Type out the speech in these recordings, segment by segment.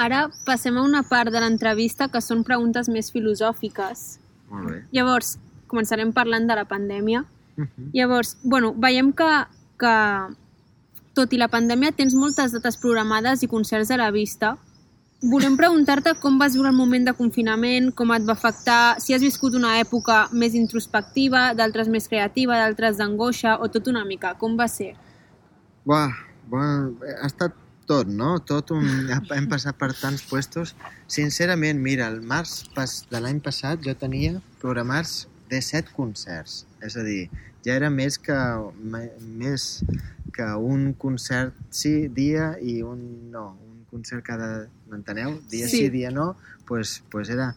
ara passem a una part de l'entrevista que són preguntes més filosòfiques. Molt bé. Llavors, començarem parlant de la pandèmia. Uh -huh. Llavors, bueno, veiem que, que tot i la pandèmia tens moltes dates programades i concerts a la vista. Volem preguntar-te com vas viure el moment de confinament, com et va afectar, si has viscut una època més introspectiva, d'altres més creativa, d'altres d'angoixa, o tot una mica. Com va ser? Buah, bueno, ha estat tot, no? Tot un... Hem passat per tants puestos. Sincerament, mira, el març pas, de l'any passat jo tenia programats de set concerts. És a dir, ja era més que, més que un concert sí, dia i un no. Un concert cada... M'enteneu? Dia sí, Sí. sí dia no. Pues, pues era...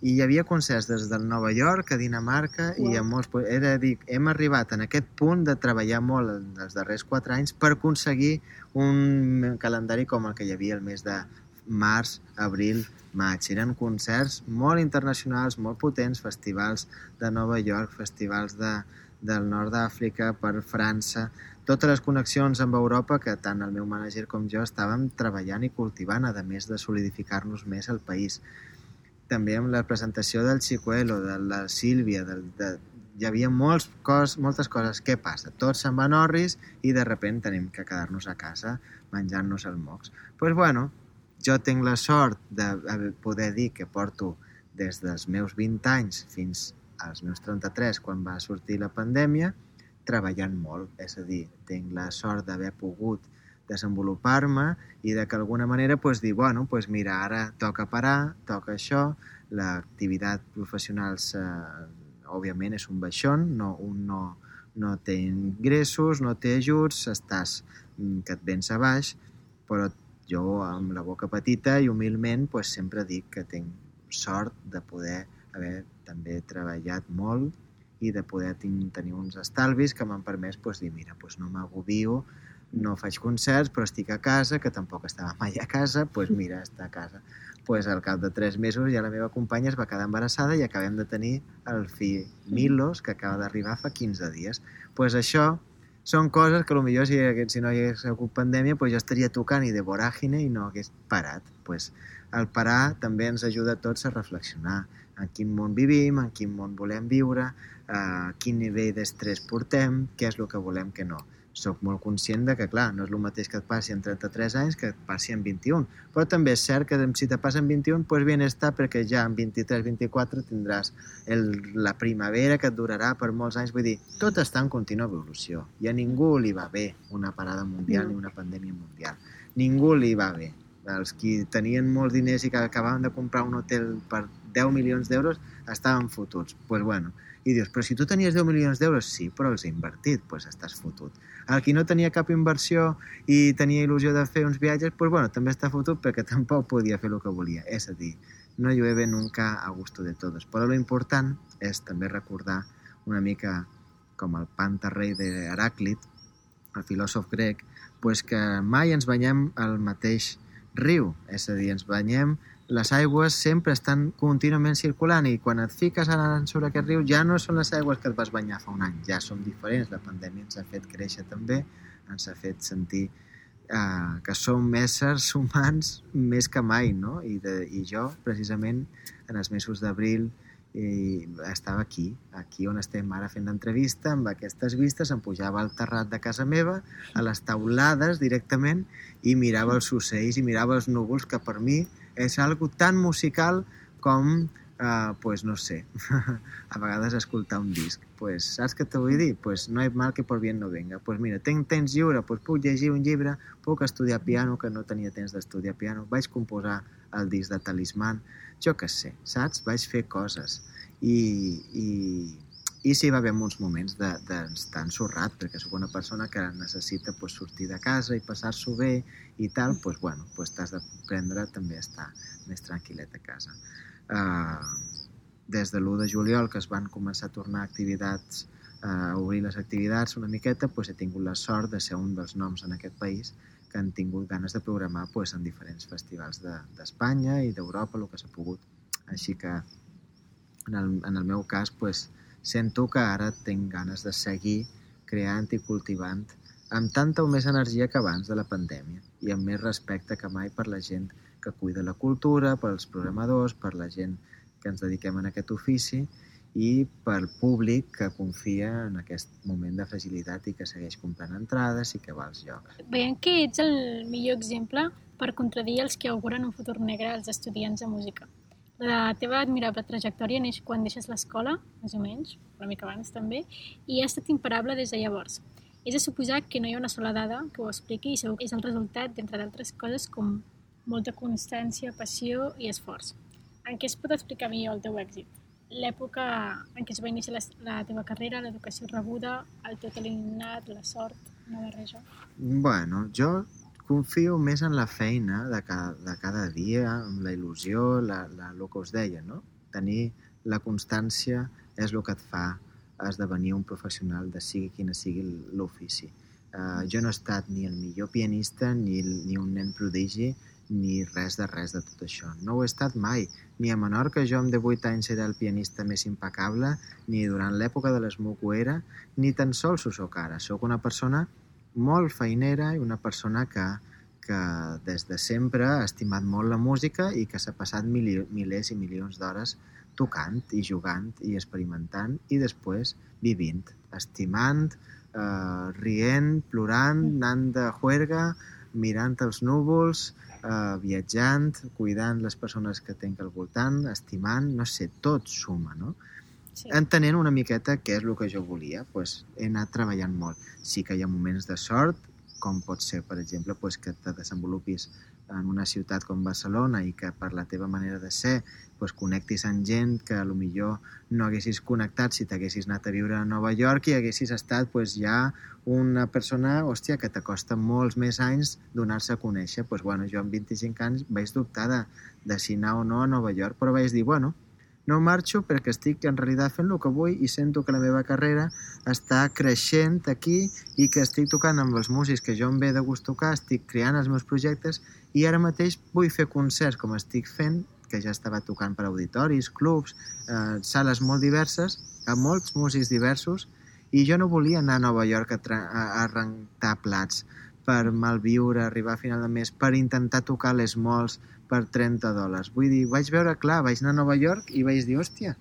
I hi havia concerts des del Nova York a Dinamarca i a molts... Era dir, hem arribat en aquest punt de treballar molt en els darrers quatre anys per aconseguir un calendari com el que hi havia el mes de març, abril, maig. Eren concerts molt internacionals, molt potents, festivals de Nova York, festivals de, del nord d'Àfrica, per França, totes les connexions amb Europa que tant el meu mànager com jo estàvem treballant i cultivant, a més de solidificar-nos més al país. També amb la presentació del Chicuelo, de la Sílvia, del, de, hi havia molts cos, moltes coses. Què passa? Tots se'n van orris i de repent tenim que quedar-nos a casa menjant-nos el mocs. Doncs pues bueno, jo tinc la sort de poder dir que porto des dels meus 20 anys fins als meus 33, quan va sortir la pandèmia, treballant molt. És a dir, tinc la sort d'haver pogut desenvolupar-me i de que d'alguna manera pues, dir, bueno, pues mira, ara toca parar, toca això, l'activitat professional eh, òbviament és un baixón, no, un no, no té ingressos, no té ajuts, estàs mm, que et vens a baix, però jo amb la boca petita i humilment pues, sempre dic que tinc sort de poder haver també treballat molt i de poder tenir uns estalvis que m'han permès pues, dir, mira, pues, no m'agobio, no faig concerts, però estic a casa, que tampoc estava mai a casa, doncs pues mira, està a casa. pues al cap de tres mesos ja la meva companya es va quedar embarassada i acabem de tenir el fill Milos, que acaba d'arribar fa 15 dies. pues això són coses que potser si, si no hi hagués hagut pandèmia pues jo estaria tocant i de voràgine i no hagués parat. pues el parar també ens ajuda a tots a reflexionar en quin món vivim, en quin món volem viure, a quin nivell d'estrès portem, què és el que volem que no. Soc molt conscient de que, clar, no és el mateix que et passi en 33 anys que et passi en 21, però també és cert que si te passa en 21, doncs bienestar perquè ja en 23-24 tindràs el, la primavera que et durarà per molts anys. Vull dir, tot està en contínua evolució i a ningú li va bé una parada mundial No. ni una pandèmia mundial. Ningú li va bé. Els qui tenien molts diners i que acabaven de comprar un hotel per 10 milions d'euros estaven fotuts. Doncs pues bueno, i dius, però si tu tenies 10 milions d'euros, sí, però els he invertit, doncs pues estàs fotut. El qui no tenia cap inversió i tenia il·lusió de fer uns viatges, doncs bueno, també està fotut perquè tampoc podia fer el que volia. És a dir, no llueve nunca a gusto de todos. Però lo important és també recordar una mica com el pantarrei d'Heràclit, el filòsof grec, pues que mai ens banyem al mateix riu, és a dir, ens banyem les aigües sempre estan contínuament circulant i quan et fiques ara sobre aquest riu ja no són les aigües que et vas banyar fa un any, ja som diferents. La pandèmia ens ha fet créixer també, ens ha fet sentir eh, que som éssers humans més que mai, no? I, de, I jo, precisament, en els mesos d'abril i estava aquí, aquí on estem ara fent l'entrevista, amb aquestes vistes, em pujava al terrat de casa meva, a les taulades directament, i mirava els ocells i mirava els núvols, que per mi és algo tan musical com, eh, pues no sé, a vegades escoltar un disc. Pues, saps què te vull dir? Pues no hay mal que por bien no venga. Pues mira, tenc temps lliure, pues puc llegir un llibre, puc estudiar piano, que no tenia temps d'estudiar piano, vaig composar el disc de Talisman, jo què sé, saps? Vaig fer coses. I, i, i sí, va haver uns moments d'estar de, ensorrat, perquè sóc una persona que necessita pues, sortir de casa i passar-s'ho bé i tal, pues, bueno, pues, t'has de prendre també a estar més tranquil·let a casa. Uh, des de l'1 de juliol, que es van començar a tornar activitats, uh, a obrir les activitats una miqueta, pues, he tingut la sort de ser un dels noms en aquest país que han tingut ganes de programar pues, en diferents festivals d'Espanya de, i d'Europa, el que s'ha pogut. Així que, en el, en el meu cas, pues, sento que ara tinc ganes de seguir creant i cultivant amb tanta o més energia que abans de la pandèmia i amb més respecte que mai per la gent que cuida la cultura, pels programadors, per la gent que ens dediquem en aquest ofici i pel públic que confia en aquest moment de fragilitat i que segueix comprant entrades i que va als llocs. Veiem que ets el millor exemple per contradir els que auguren un futur negre als estudiants de música. La teva admirable trajectòria neix quan deixes l'escola, més o menys, una mica abans també, i ha estat imparable des de llavors. És de suposar que no hi ha una sola dada que ho expliqui i segur que és el resultat, d'entre d'altres coses, com molta constància, passió i esforç. En què es pot explicar millor el teu èxit? L'època en què es va iniciar la, la teva carrera, l'educació rebuda, el tot eliminat, la sort, una barreja? Bueno, jo confio més en la feina de cada, de cada dia, en la il·lusió, la, la, el que us deia, no? Tenir la constància és el que et fa esdevenir un professional de sigui quina sigui l'ofici. Uh, jo no he estat ni el millor pianista, ni, ni un nen prodigi, ni res de res de tot això. No ho he estat mai. Ni a Menorca jo amb 18 anys era el pianista més impecable, ni durant l'època de ho era, ni tan sols ho soc ara. Soc una persona molt feinera i una persona que, que des de sempre ha estimat molt la música i que s'ha passat mili milers i milions d'hores tocant i jugant i experimentant i després vivint, estimant, eh, rient, plorant, anant de juerga, mirant els núvols, eh, viatjant, cuidant les persones que tenc al voltant, estimant, no sé, tot suma, no? Sí. entenent una miqueta què és el que jo volia, pues, he anat treballant molt. Sí que hi ha moments de sort, com pot ser, per exemple, pues, que te desenvolupis en una ciutat com Barcelona i que per la teva manera de ser pues, connectis amb gent que a lo millor no haguessis connectat si t'haguessis anat a viure a Nova York i haguessis estat pues, ja una persona, hòstia, que t'acosta molts més anys donar-se a conèixer. Pues, bueno, jo amb 25 anys vaig dubtar de, de si anar o no a Nova York, però vaig dir, bueno, no marxo perquè estic en realitat fent el que vull i sento que la meva carrera està creixent aquí i que estic tocant amb els músics que jo em ve de gust tocar, estic creant els meus projectes i ara mateix vull fer concerts com estic fent, que ja estava tocant per auditoris, clubs, eh, sales molt diverses, amb molts músics diversos, i jo no volia anar a Nova York a, a, a rentar plats per malviure, arribar a final de mes, per intentar tocar les mols, per 30 dòlars. Vull dir, vaig veure, clar, vaig anar a Nova York i vaig dir, hòstia,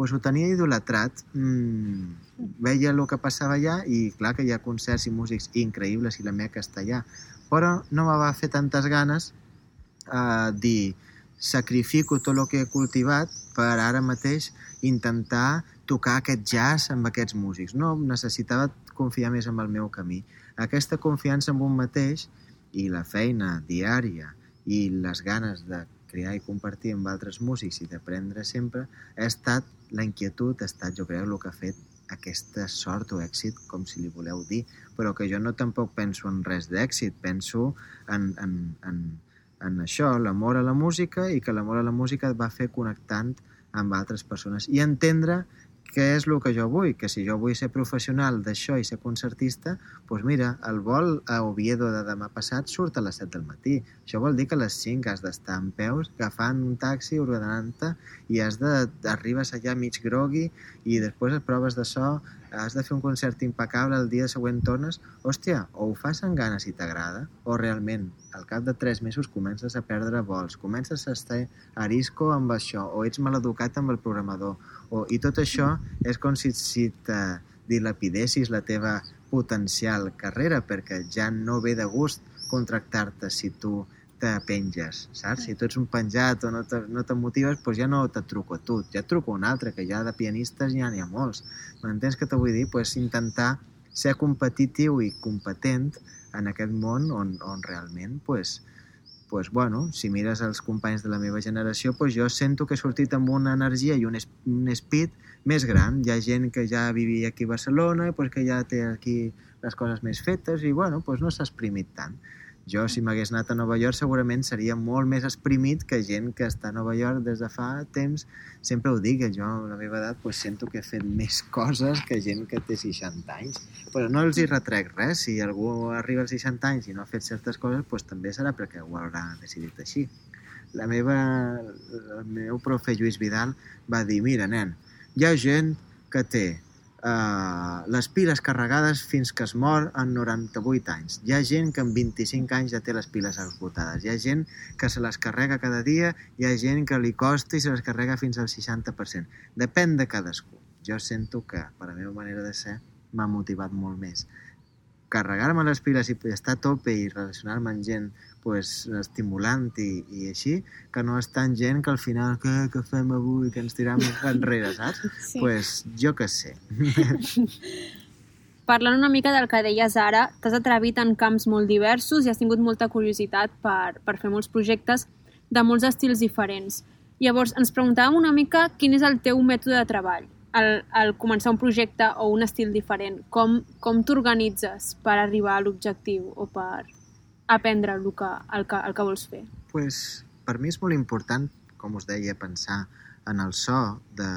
doncs ho tenia idolatrat. Mm, veia el que passava allà i clar que hi ha concerts i músics increïbles i la meca està allà. Però no me va fer tantes ganes eh, dir sacrifico tot el que he cultivat per ara mateix intentar tocar aquest jazz amb aquests músics. No, necessitava confiar més en el meu camí. Aquesta confiança en un mateix i la feina diària i les ganes de crear i compartir amb altres músics i d'aprendre sempre ha estat la inquietud, ha estat jo crec el que ha fet aquesta sort o èxit, com si li voleu dir, però que jo no tampoc penso en res d'èxit, penso en, en, en, en això, l'amor a la música i que l'amor a la música et va fer connectant amb altres persones i entendre què és el que jo vull? Que si jo vull ser professional d'això i ser concertista, doncs mira, el vol a Oviedo de demà passat surt a les 7 del matí. Això vol dir que a les 5 has d'estar en peus, agafant un taxi, ordenant-te, i has de, arribes allà mig grogui, i després proves de so, has de fer un concert impecable, el dia següent tornes, hòstia, o ho fas amb ganes i t'agrada, o realment, al cap de 3 mesos comences a perdre vols, comences a estar arisco amb això, o ets maleducat amb el programador, o, I tot això és com si, si te dilapidessis la teva potencial carrera, perquè ja no ve de gust contractar-te si tu te penges, saps? Si tu ets un penjat o no te, no te motives, doncs ja no te truco a tu, ja truco a un altre, que ja de pianistes ja n'hi ha molts. M'entens què te vull dir? Pues intentar ser competitiu i competent en aquest món on, on realment pues, pues, bueno, si mires els companys de la meva generació, pues jo sento que he sortit amb una energia i un, es, un speed més gran. Hi ha gent que ja vivia aquí a Barcelona, pues que ja té aquí les coses més fetes i bueno, pues no s'ha exprimit tant. Jo, si m'hagués anat a Nova York, segurament seria molt més exprimit que gent que està a Nova York des de fa temps. Sempre ho dic, jo a la meva edat pues, sento que he fet més coses que gent que té 60 anys. Però no els hi retrec res. Si algú arriba als 60 anys i no ha fet certes coses, pues, també serà perquè ho haurà decidit així. La meva, el meu profe Lluís Vidal va dir, mira, nen, hi ha gent que té uh, les piles carregades fins que es mor en 98 anys. Hi ha gent que en 25 anys ja té les piles esgotades. Hi ha gent que se les carrega cada dia, hi ha gent que li costa i se les carrega fins al 60%. Depèn de cadascú. Jo sento que, per la meva manera de ser, m'ha motivat molt més carregar-me les piles i estar a tope i relacionar-me amb gent pues, estimulant i, i així, que no és tan gent que al final què, què fem avui, que ens tirem enrere, saps? Sí. pues, jo que sé. Parlant una mica del que deies ara, t'has atrevit en camps molt diversos i has tingut molta curiositat per, per fer molts projectes de molts estils diferents. Llavors, ens preguntàvem una mica quin és el teu mètode de treball al, al començar un projecte o un estil diferent. Com, com t'organitzes per arribar a l'objectiu o per aprendre el que, el, que, el que vols fer? pues, per mi és molt important, com us deia, pensar en el so de,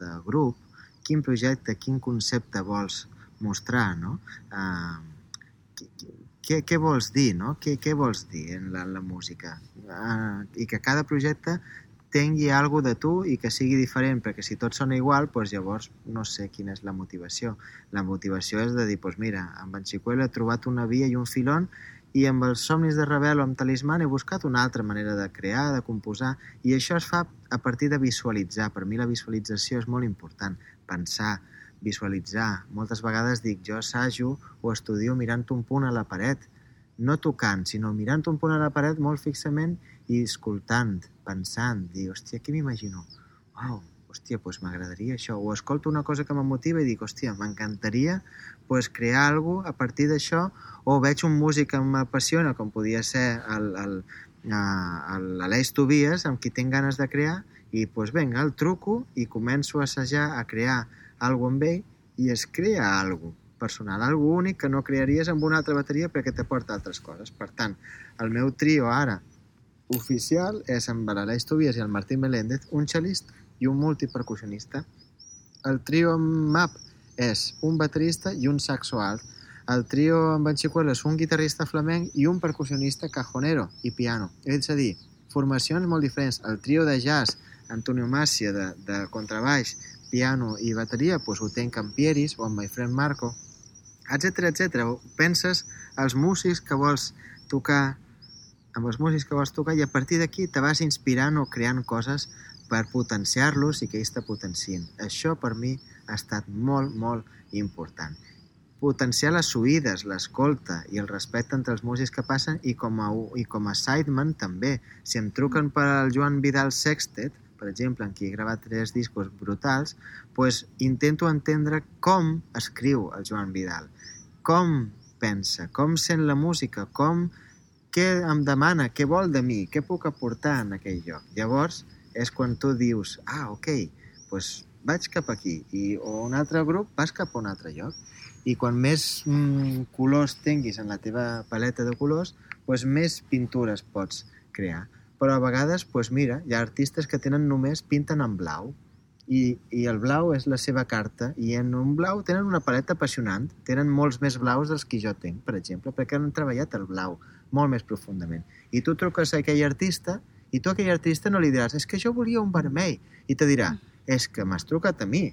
de grup, quin projecte, quin concepte vols mostrar, no? Uh, què, què vols dir, no? Què, què vols dir en la, la música? Uh, I que cada projecte tingui alguna de tu i que sigui diferent, perquè si tot sona igual, doncs llavors no sé quina és la motivació. La motivació és de dir, doncs mira, amb en Chicuelo he trobat una via i un filon i amb els somnis de Rebel o amb Talisman he buscat una altra manera de crear, de composar, i això es fa a partir de visualitzar. Per mi la visualització és molt important. Pensar, visualitzar. Moltes vegades dic, jo assajo o estudio mirant un punt a la paret, no tocant, sinó mirant un punt a la paret molt fixament i escoltant, pensant, dir, hòstia, què m'imagino? Uau, hòstia, doncs m'agradaria això. O escolto una cosa que m'emotiva i dic, hòstia, m'encantaria pues, crear alguna a partir d'això, o veig un músic que m'apassiona, com podia ser l'Aleix Tobias, amb qui tinc ganes de crear, i pues, venga, el truco i començo a assajar, a crear alguna amb ell, i es crea alguna personal, algo únic que no crearies amb una altra bateria perquè t'aporta altres coses. Per tant, el meu trio ara oficial és amb l'Aleix Tobias i el Martí Meléndez, un cel·lista i un multipercussionista. El trio MAP és un baterista i un saxo alt. El trio amb en Chicuelo és un guitarrista flamenc i un percussionista cajonero i piano. És a dir, formacions molt diferents. El trio de jazz, Antonio Massia, de, de contrabaix, piano i bateria, doncs ho té en Campieris o amb My Friend Marco, etc etc. Penses els músics que vols tocar amb els músics que vols tocar i a partir d'aquí te vas inspirant o creant coses per potenciar-los i que ells te potenciïn. Això per mi ha estat molt, molt important. Potenciar les oïdes, l'escolta i el respecte entre els músics que passen i com a, i com a sideman també. Si em truquen per al Joan Vidal Sextet, per exemple, en qui he gravat tres discos brutals, pues intento entendre com escriu el Joan Vidal, com pensa, com sent la música, com què em demana, què vol de mi, què puc aportar en aquell lloc. Llavors és quan tu dius, ah, ok, doncs vaig cap aquí, i, o un altre grup vas cap a un altre lloc. I quan més mm, colors tinguis en la teva paleta de colors, doncs més pintures pots crear. Però a vegades, doncs mira, hi ha artistes que tenen només pinten en blau, i, i el blau és la seva carta, i en un blau tenen una paleta apassionant, tenen molts més blaus dels que jo tinc, per exemple, perquè han treballat el blau molt més profundament. I tu truques a aquell artista i tu a aquell artista no li diràs és que jo volia un vermell i te dirà és que m'has trucat a mi.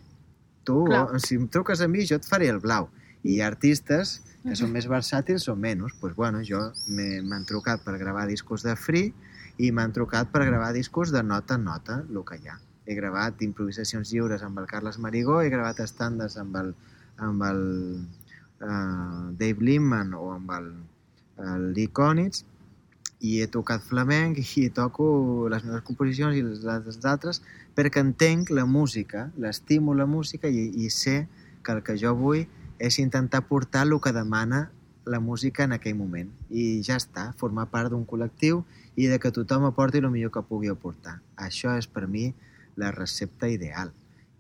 Tu, Clar. si em truques a mi, jo et faré el blau. I hi ha artistes que són més versàtils o menys. Doncs, pues, bueno, jo m'han trucat per gravar discos de free i m'han trucat per gravar discos de nota a nota, el que hi ha. He gravat improvisacions lliures amb el Carles Marigó, he gravat estàndards amb el, amb el uh, Dave Lindman o amb el, el Lee Konitz, i he tocat flamenc i toco les meves composicions i les dels altres perquè entenc la música, l'estimo la música i, i sé que el que jo vull és intentar portar el que demana la música en aquell moment. I ja està, formar part d'un col·lectiu i de que tothom aporti el millor que pugui aportar. Això és per mi la recepta ideal.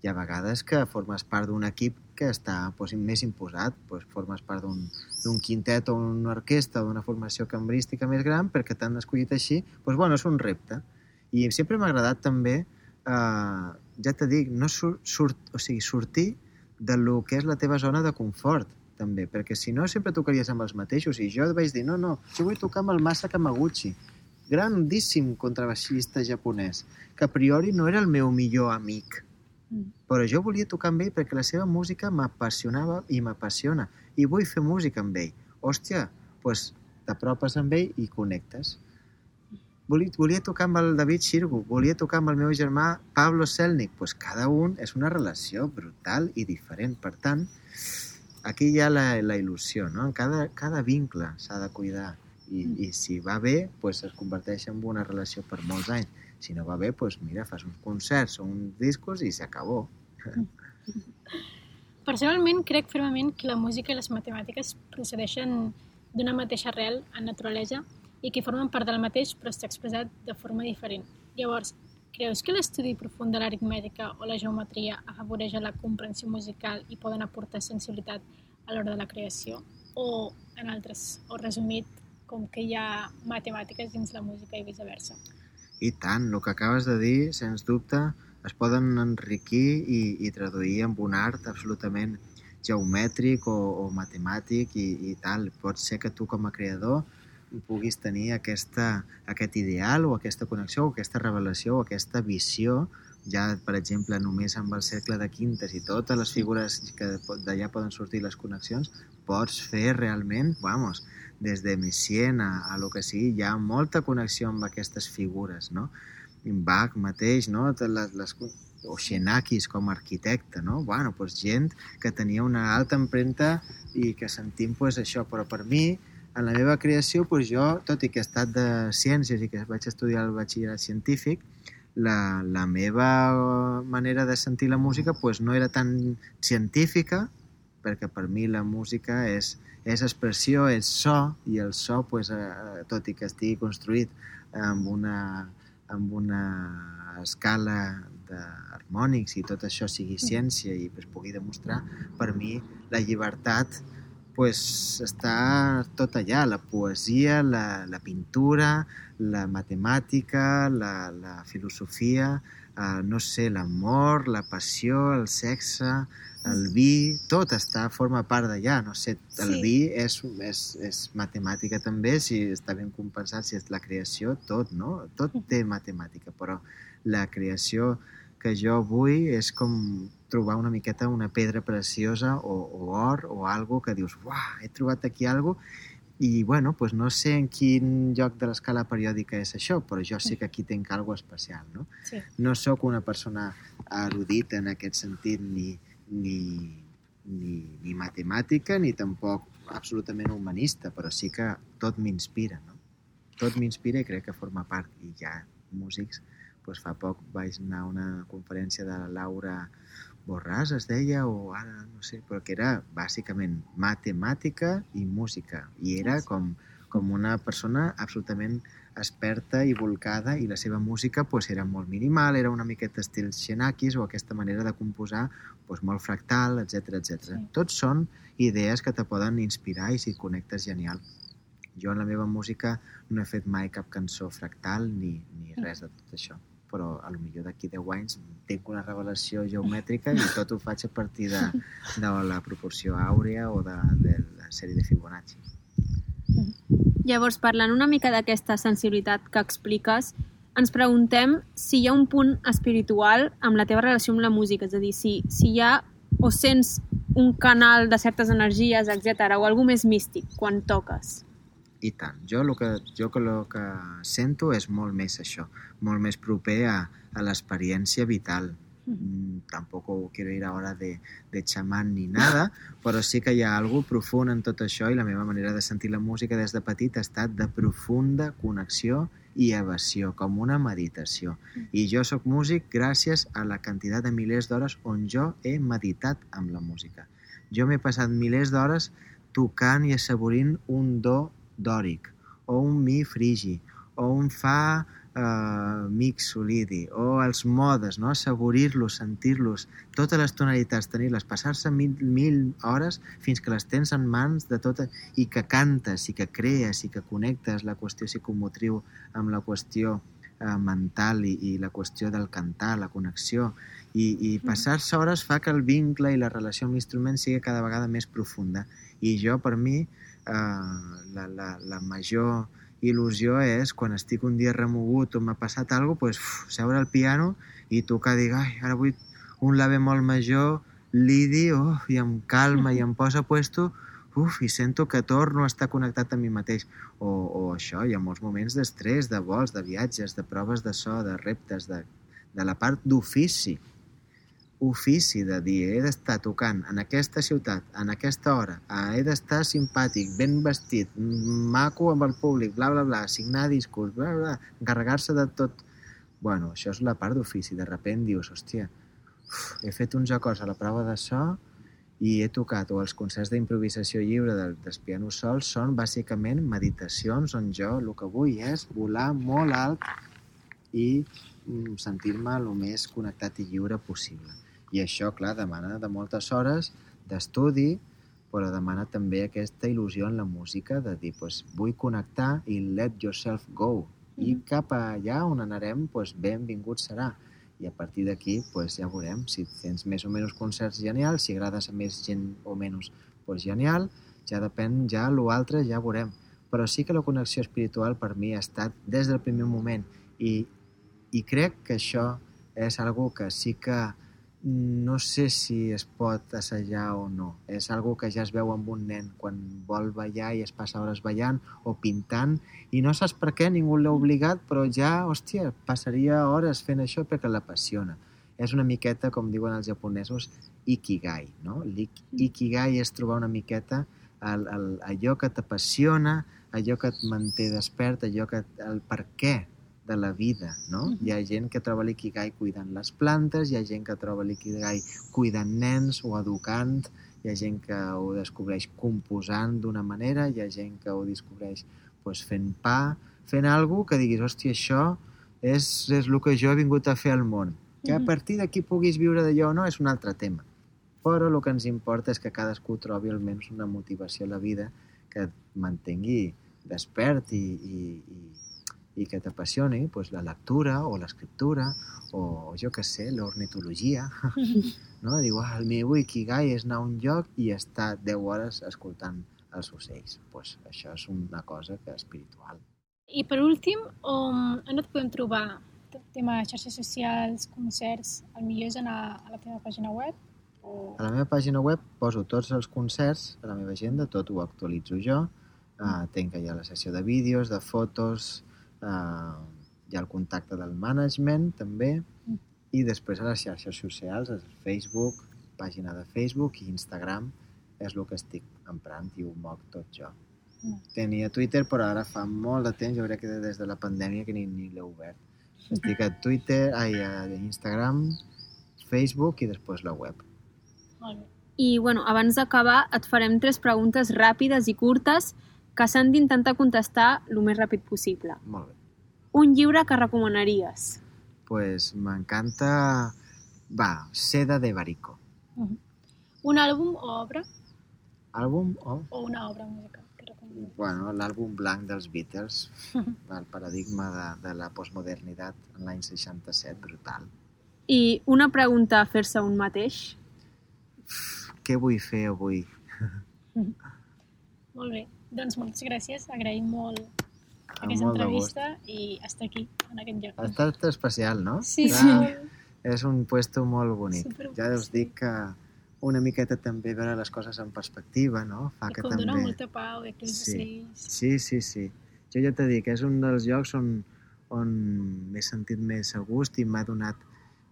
Hi ha vegades que formes part d'un equip que està doncs, més imposat, doncs, formes part d'un quintet o una orquestra d'una formació cambrística més gran perquè t'han escollit així, doncs, bueno, és un repte. I sempre m'ha agradat també, eh, ja t'he dit, no sur, surt, o sigui, sortir de lo que és la teva zona de confort, també, perquè si no sempre tocaries amb els mateixos. I jo vaig dir, no, no, jo vull tocar amb el Masa Kamaguchi, grandíssim contrabaixista japonès, que a priori no era el meu millor amic, Mm. Però jo volia tocar amb ell perquè la seva música m'apassionava i m'apassiona. I vull fer música amb ell. Hòstia, doncs t'apropes amb ell i connectes. Volia, volia tocar amb el David Xirgo, volia tocar amb el meu germà Pablo Selnik. Doncs cada un és una relació brutal i diferent. Per tant, aquí hi ha la, la il·lusió, no? Cada, cada vincle s'ha de cuidar i, Mm. i si va bé, doncs es converteix en una relació per molts anys. Si no va bé, doncs mira, fas uns concerts o uns discos i s'acabó. Personalment, crec fermament que la música i les matemàtiques procedeixen d'una mateixa arrel en naturalesa i que formen part del mateix però està expressat de forma diferent. Llavors, creus que l'estudi profund de l'aritmètica o la geometria afavoreix la comprensió musical i poden aportar sensibilitat a l'hora de la creació? O, en altres, o resumit, com que hi ha matemàtiques dins la música i viceversa? I tant, el que acabes de dir, sens dubte, es poden enriquir i, i traduir en un art absolutament geomètric o, o matemàtic i, i tal. Pot ser que tu com a creador puguis tenir aquesta, aquest ideal o aquesta connexió o aquesta revelació o aquesta visió ja, per exemple, només amb el cercle de quintes i totes les figures que d'allà poden sortir les connexions, pots fer realment, vamos, des de Messiaen a, a lo que sigui, hi ha molta connexió amb aquestes figures, no? Bach mateix, no? Les, les, o Xenakis com a arquitecte, no? Bueno, doncs gent que tenia una alta empremta i que sentim pues, això, però per mi, en la meva creació, pues, jo, tot i que he estat de ciències i que vaig estudiar el batxillerat científic, la, la meva manera de sentir la música pues, no era tan científica, perquè per mi la música és, és expressió, és so, i el so, pues, eh, tot i que estigui construït amb una, amb una escala d'harmònics i tot això sigui ciència i es pugui demostrar, per mi la llibertat pues, està tot allà, la poesia, la, la pintura, la matemàtica, la, la filosofia, eh, no sé, l'amor, la passió, el sexe, el vi, tot està, forma part d'allà, no sé, el Sí. vi és, és, és matemàtica també, si està ben compensat, si és la creació, tot, no? Tot té matemàtica, però la creació que jo vull és com trobar una miqueta una pedra preciosa o, o or o algo que dius, uah, he trobat aquí algo i, bueno, pues no sé en quin lloc de l'escala periòdica és això, però jo sé que aquí tinc algo especial, no? Sí. no sóc una persona erudita en aquest sentit ni, ni, ni, ni matemàtica ni tampoc absolutament humanista, però sí que tot m'inspira, no? Tot m'inspira i crec que forma part. I ja músics, doncs fa poc vaig anar a una conferència de la Laura Borràs, es deia, o ara no sé, però que era bàsicament matemàtica i música. I era com, com una persona absolutament experta i volcada i la seva música pues, era molt minimal, era una miqueta estil Xenakis o aquesta manera de composar pues, molt fractal, etc etc. Sí. Tots són idees que te poden inspirar i si connectes genial. Jo en la meva música no he fet mai cap cançó fractal ni, ni res de tot això però a lo millor d'aquí 10 anys tinc una revelació geomètrica i tot ho faig a partir de, de la proporció àurea o de, de la sèrie de Fibonacci. Llavors, parlant una mica d'aquesta sensibilitat que expliques, ens preguntem si hi ha un punt espiritual amb la teva relació amb la música, és a dir, si, si hi ha o sents un canal de certes energies, etc o alguna més místic quan toques. I tant. Jo el que, jo que, lo que sento és molt més això, molt més proper a, a l'experiència vital. Mm, tampoco quiero ir ahora de, de chamán ni nada, però sí que hi ha algo profund en tot això i la meva manera de sentir la música des de petit ha estat de profunda connexió i evasió, com una meditació. I jo sóc músic gràcies a la quantitat de milers d'hores on jo he meditat amb la música. Jo m'he passat milers d'hores tocant i assaborint un do dòric, o un mi frigi, o un fa eh, mix solidi, o els modes, no? assaborir-los, sentir-los, totes les tonalitats, tenir-les, passar-se mil, mil hores fins que les tens en mans de tota, i que cantes, i que crees, i que connectes la qüestió psicomotriu amb la qüestió eh, mental i, i la qüestió del cantar, la connexió, i, i passar-se hores fa que el vincle i la relació amb l'instrument sigui cada vegada més profunda. I jo, per mi, eh, la, la, la major il·lusió és quan estic un dia remogut o m'ha passat alguna cosa, pues, uf, seure al piano i tocar, dir, ai, ara vull un la bemol major, lidi, oh, i em calma i em posa puesto, uf, i sento que torno a estar connectat amb mi mateix. O, o això, hi ha molts moments d'estrès, de vols, de viatges, de proves de so, de reptes, de, de la part d'ofici. Ofici de dir, he d'estar tocant en aquesta ciutat, en aquesta hora, he d'estar simpàtic, ben vestit, maco amb el públic, bla, bla, bla, signar discos, bla, bla, encarregar-se de tot. Bueno, això és la part d'ofici. De repent dius, hòstia, uf, he fet uns acords a la prova de so i he tocat, o els concerts d'improvisació lliure del, dels pianos sols són bàsicament meditacions on jo el que vull és volar molt alt i mm, sentir-me el més connectat i lliure possible. I això, clar, demana de moltes hores d'estudi, però demana també aquesta il·lusió en la música de dir, pues, vull connectar i let yourself go. I cap allà on anarem, pues, benvingut serà. I a partir d'aquí, pues, ja veurem si tens més o menys concerts genials, si agrades a més gent o menys, pues, genial. Ja depèn, ja l'altre ja veurem. Però sí que la connexió espiritual per mi ha estat des del primer moment i, i crec que això és algo que sí que no sé si es pot assajar o no. És algo que ja es veu amb un nen quan vol ballar i es passa hores ballant o pintant i no saps per què, ningú l'ha obligat, però ja, hòstia, passaria hores fent això perquè l'apassiona. És una miqueta, com diuen els japonesos, ikigai, no? L'ikigai és trobar una miqueta el, el, allò que t'apassiona, allò que et manté despert, allò que, el per què de la vida, no? Mm -hmm. Hi ha gent que troba l'ikigai cuidant les plantes, hi ha gent que troba l'ikigai cuidant nens o educant, hi ha gent que ho descobreix composant d'una manera, hi ha gent que ho descobreix pues, fent pa, fent alguna que diguis, hòstia, això és, és el que jo he vingut a fer al món. Que a partir d'aquí puguis viure d'allò o no és un altre tema. Però el que ens importa és que cadascú trobi almenys una motivació a la vida que et mantengui despert i, i, i i que t'apassioni pues, la lectura o l'escriptura o jo que sé, l'ornitologia. no? Diu, ah, el meu ikigai és anar a un lloc i estar 10 hores escoltant els ocells. pues, això és una cosa que espiritual. I per últim, on, on et podem trobar? Tema xarxes socials, concerts, el millor és anar a la teva pàgina web? O... A la meva pàgina web poso tots els concerts a la meva agenda, tot ho actualitzo jo. Uh, tenc allà la sessió de vídeos, de fotos, Uh, hi ha el contacte del management també i després a les xarxes socials, el Facebook, pàgina de Facebook i Instagram és el que estic emprant i ho moc tot jo. Mm. Tenia Twitter, però ara fa molt de temps, jo crec que des de la pandèmia que ni, ni l'he obert. Estic a Twitter, ai, a Instagram, Facebook i després la web. I, bueno, abans d'acabar, et farem tres preguntes ràpides i curtes que s'han d'intentar contestar el més ràpid possible. Molt bé. Un llibre que recomanaries? Pues m'encanta... Va, Seda de Barico. Uh -huh. Un àlbum o obra? Àlbum o? O una obra musical? Bueno, l'àlbum blanc dels Beatles, uh -huh. el paradigma de, de la postmodernitat en l'any 67, brutal. I una pregunta a fer-se un mateix? Uf, què vull fer avui? Uh -huh. Molt bé. Doncs moltes gràcies, agraïm molt aquesta molt entrevista i estar aquí, en aquest lloc. Ha estat especial, no? Sí, Clar, sí. És un puesto molt bonic. Super ja us dic que una miqueta també veure les coses en perspectiva, no? Fa I que com també... dona molta pau i aquells sí. ocells. Sí, sí, sí. Jo ja t'he dit que és un dels llocs on, on m'he sentit més a gust i m'ha donat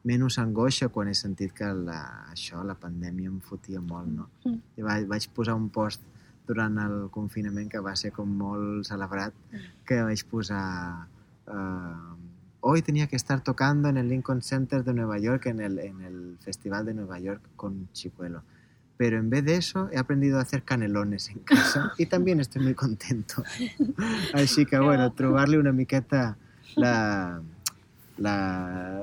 menys angoixa quan he sentit que la, això, la pandèmia em fotia molt, no? Mm. I vaig, vaig posar un post durant el confinament que va ser com molt celebrat, mm. que vaig posar... Uh, hoy tenía que estar tocando en el Lincoln Center de Nueva York, en el, en el Festival de Nueva York con Chicuelo. Pero en vez de eso he aprendido a hacer canelones en casa y también estoy muy contento. Així que, bueno, trobar-li una miqueta la, la,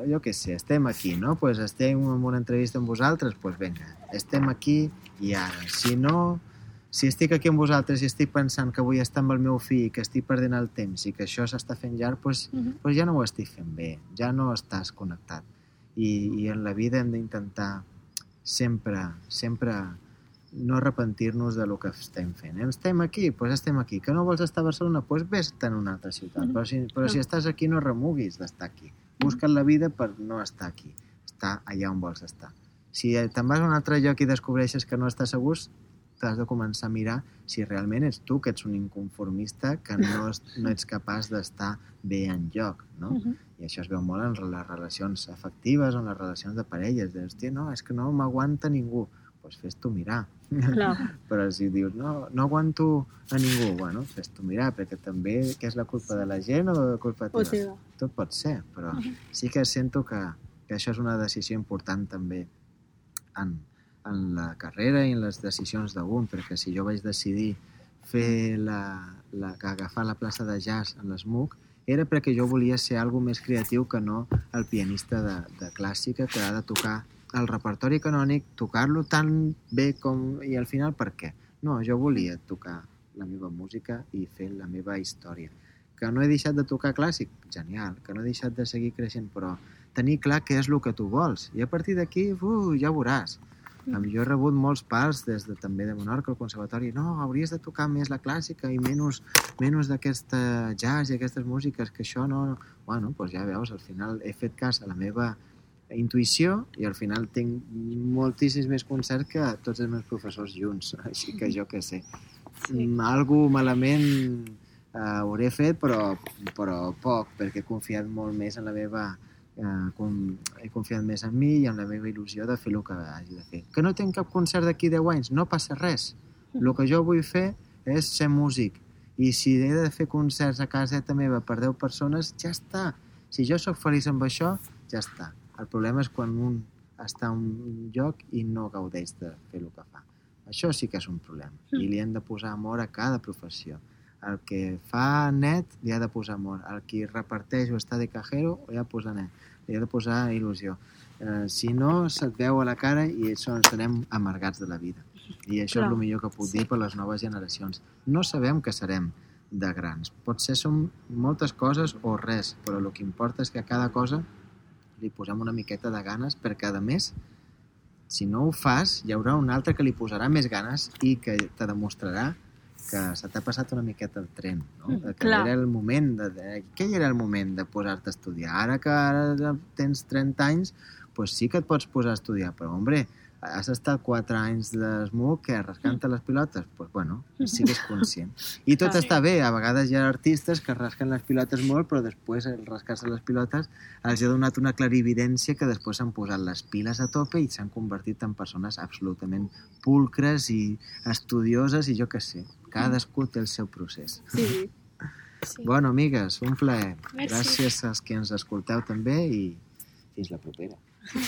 jo què sé, estem aquí, no? Pues estem en una entrevista amb vosaltres, pues venga, estem aquí i ara. Si no, si estic aquí amb vosaltres i estic pensant que vull estar amb el meu fill, que estic perdent el temps i que això s'està fent llarg, doncs, uh -huh. doncs ja no ho estic fent bé, ja no estàs connectat. I, i en la vida hem d'intentar sempre, sempre no arrepentir-nos de lo que estem fent. Estem aquí, doncs estem aquí. Que no vols estar a Barcelona? Doncs vés en una altra ciutat. Uh -huh. Però si, però si estàs aquí, no remuguis d'estar aquí. Busca la vida per no estar aquí. estar allà on vols estar. Si te'n vas a un altre lloc i descobreixes que no estàs segur, t'has de començar a mirar si realment ets tu que ets un inconformista que no, no ets capaç d'estar bé en lloc, no? Uh -huh. I això es veu molt en les relacions afectives, en les relacions de parelles. Dius, hòstia, no, és que no m'aguanta ningú. Doncs pues fes-t'ho mirar. Clar. Però si dius, no, no aguanto a ningú, bueno, fes-t'ho mirar, perquè també què és la culpa de la gent o la culpa teva? Teva. Tot pot ser, però sí que sento que, que això és una decisió important també en, en la carrera i en les decisions d'un, perquè si jo vaig decidir fer la, la, agafar la plaça de jazz en l'SMUC, era perquè jo volia ser algo més creatiu que no el pianista de, de clàssica que ha de tocar el repertori canònic, tocar-lo tan bé com... I al final, per què? No, jo volia tocar la meva música i fer la meva història. Que no he deixat de tocar clàssic? Genial. Que no he deixat de seguir creixent, però tenir clar què és el que tu vols. I a partir d'aquí, uh, ja veuràs. Mm. Jo he rebut molts pals des de, també de Menorca, al conservatori. No, hauries de tocar més la clàssica i menys, menys d'aquesta jazz i aquestes músiques, que això no... Bueno, doncs ja veus, al final he fet cas a la meva intuïció i al final tinc moltíssims més concerts que tots els meus professors junts, així que jo què sé. Sí. Mm, algo malament eh, hauré fet, però, però poc, perquè he confiat molt més en la meva eh, com, he confiat més en mi i en la meva il·lusió de fer el que hagi de fer. Que no tinc cap concert d'aquí 10 anys, no passa res. El que jo vull fer és ser músic. I si he de fer concerts a caseta meva per 10 persones, ja està. Si jo sóc feliç amb això, ja està. El problema és quan un està en un lloc i no gaudeix de fer el que fa. Això sí que és un problema. I li hem de posar amor a cada professió. El que fa net li ha de posar amor. El qui reparteix o està de cajero li ha de posar net. Li ha de posar il·lusió. Eh, si no, se't veu a la cara i això ens anem amargats de la vida. I això Clar. és el millor que puc dir per les noves generacions. No sabem què serem de grans. Potser som moltes coses o res, però el que importa és que a cada cosa li posem una miqueta de ganes per cada mes si no ho fas, hi haurà un altre que li posarà més ganes i que te demostrarà que se t'ha passat una miqueta el tren, no? Mm, que clar. era el moment de, de... Què era el moment de posar-te a estudiar? Ara que ara tens 30 anys, pues sí que et pots posar a estudiar, però, hombre, has estat 4 anys d'esmuc que rascant-te les pilotes, pues bueno, sigues conscient. I tot Ah. està bé, a vegades hi ha artistes que rasquen les pilotes molt, però després el rascar-se les pilotes els ha donat una clarividència que després s'han posat les piles a tope i s'han convertit en persones absolutament pulcres i estudioses i jo què sé. Cadascú té el seu procés. Sí. Sí. Bueno, amigues, un plaer. Merci. Gràcies als que ens escolteu també i fins la propera.